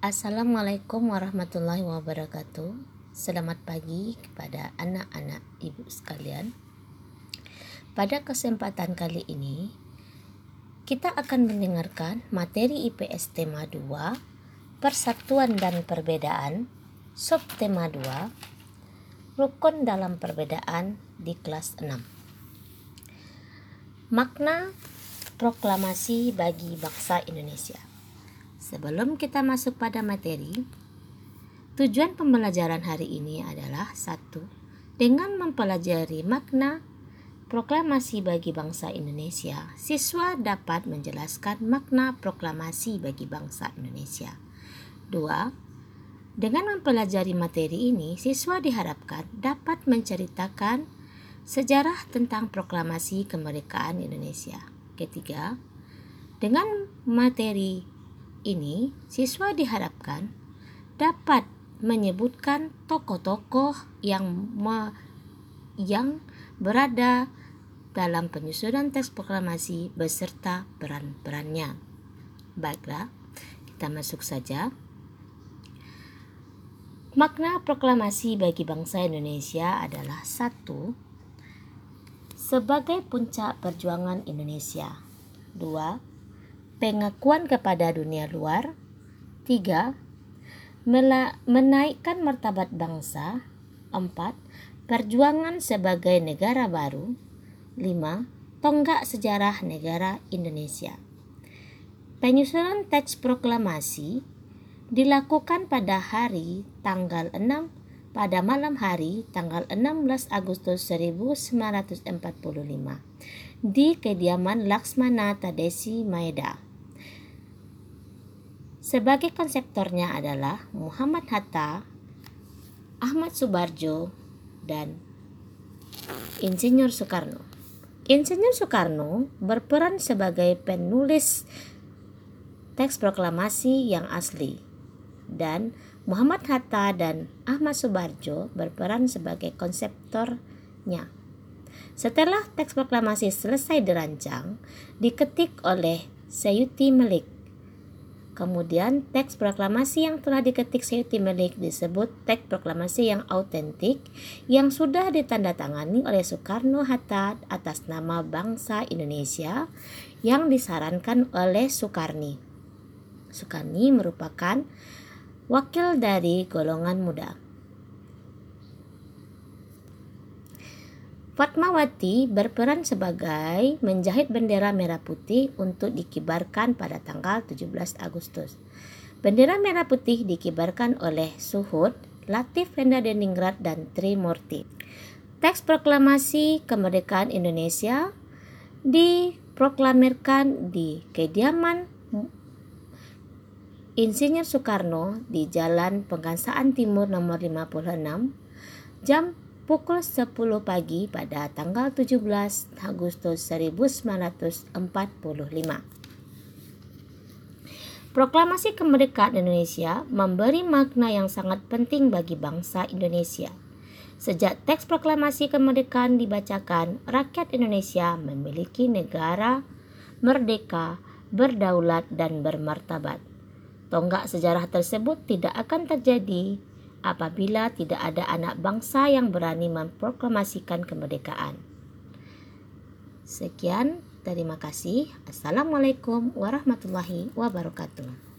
Assalamualaikum warahmatullahi wabarakatuh. Selamat pagi kepada anak-anak ibu sekalian. Pada kesempatan kali ini, kita akan mendengarkan materi IPS tema 2, Persatuan dan Perbedaan, subtema 2, Rukun dalam Perbedaan di kelas 6. Makna proklamasi bagi bangsa Indonesia. Sebelum kita masuk pada materi, tujuan pembelajaran hari ini adalah satu, dengan mempelajari makna proklamasi bagi bangsa Indonesia, siswa dapat menjelaskan makna proklamasi bagi bangsa Indonesia. Dua, dengan mempelajari materi ini, siswa diharapkan dapat menceritakan sejarah tentang proklamasi kemerdekaan Indonesia. Ketiga, dengan materi ini, siswa diharapkan dapat menyebutkan tokoh-tokoh yang me, yang berada dalam penyusunan teks proklamasi beserta peran-perannya. Baiklah, kita masuk saja. Makna proklamasi bagi bangsa Indonesia adalah satu sebagai puncak perjuangan Indonesia. Dua, pengakuan kepada dunia luar. Tiga, menaikkan martabat bangsa. Empat, perjuangan sebagai negara baru. Lima, tonggak sejarah negara Indonesia. Penyusunan teks proklamasi dilakukan pada hari tanggal 6 pada malam hari tanggal 16 Agustus 1945 di kediaman Laksmana Tadesi Maeda. Sebagai konseptornya adalah Muhammad Hatta, Ahmad Subarjo, dan Insinyur Soekarno. Insinyur Soekarno berperan sebagai penulis teks proklamasi yang asli dan Muhammad Hatta dan Ahmad Subarjo berperan sebagai konseptornya. Setelah teks proklamasi selesai dirancang, diketik oleh Sayuti Melik Kemudian teks proklamasi yang telah diketik Sayuti Melik disebut teks proklamasi yang autentik yang sudah ditandatangani oleh Soekarno-Hatta atas nama bangsa Indonesia yang disarankan oleh Soekarni. Soekarni merupakan wakil dari golongan muda. Fatmawati berperan sebagai menjahit bendera merah putih untuk dikibarkan pada tanggal 17 Agustus. Bendera merah putih dikibarkan oleh Suhud, Latif Renda Deningrat, dan Trimurti. Teks proklamasi kemerdekaan Indonesia diproklamirkan di kediaman Insinyur Soekarno di Jalan Pengansaan Timur nomor 56 jam pukul 10 pagi pada tanggal 17 Agustus 1945. Proklamasi kemerdekaan Indonesia memberi makna yang sangat penting bagi bangsa Indonesia. Sejak teks proklamasi kemerdekaan dibacakan, rakyat Indonesia memiliki negara merdeka, berdaulat, dan bermartabat. Tonggak sejarah tersebut tidak akan terjadi apabila tidak ada anak bangsa yang berani memproklamasikan kemerdekaan. Sekian, terima kasih. Assalamualaikum warahmatullahi wabarakatuh.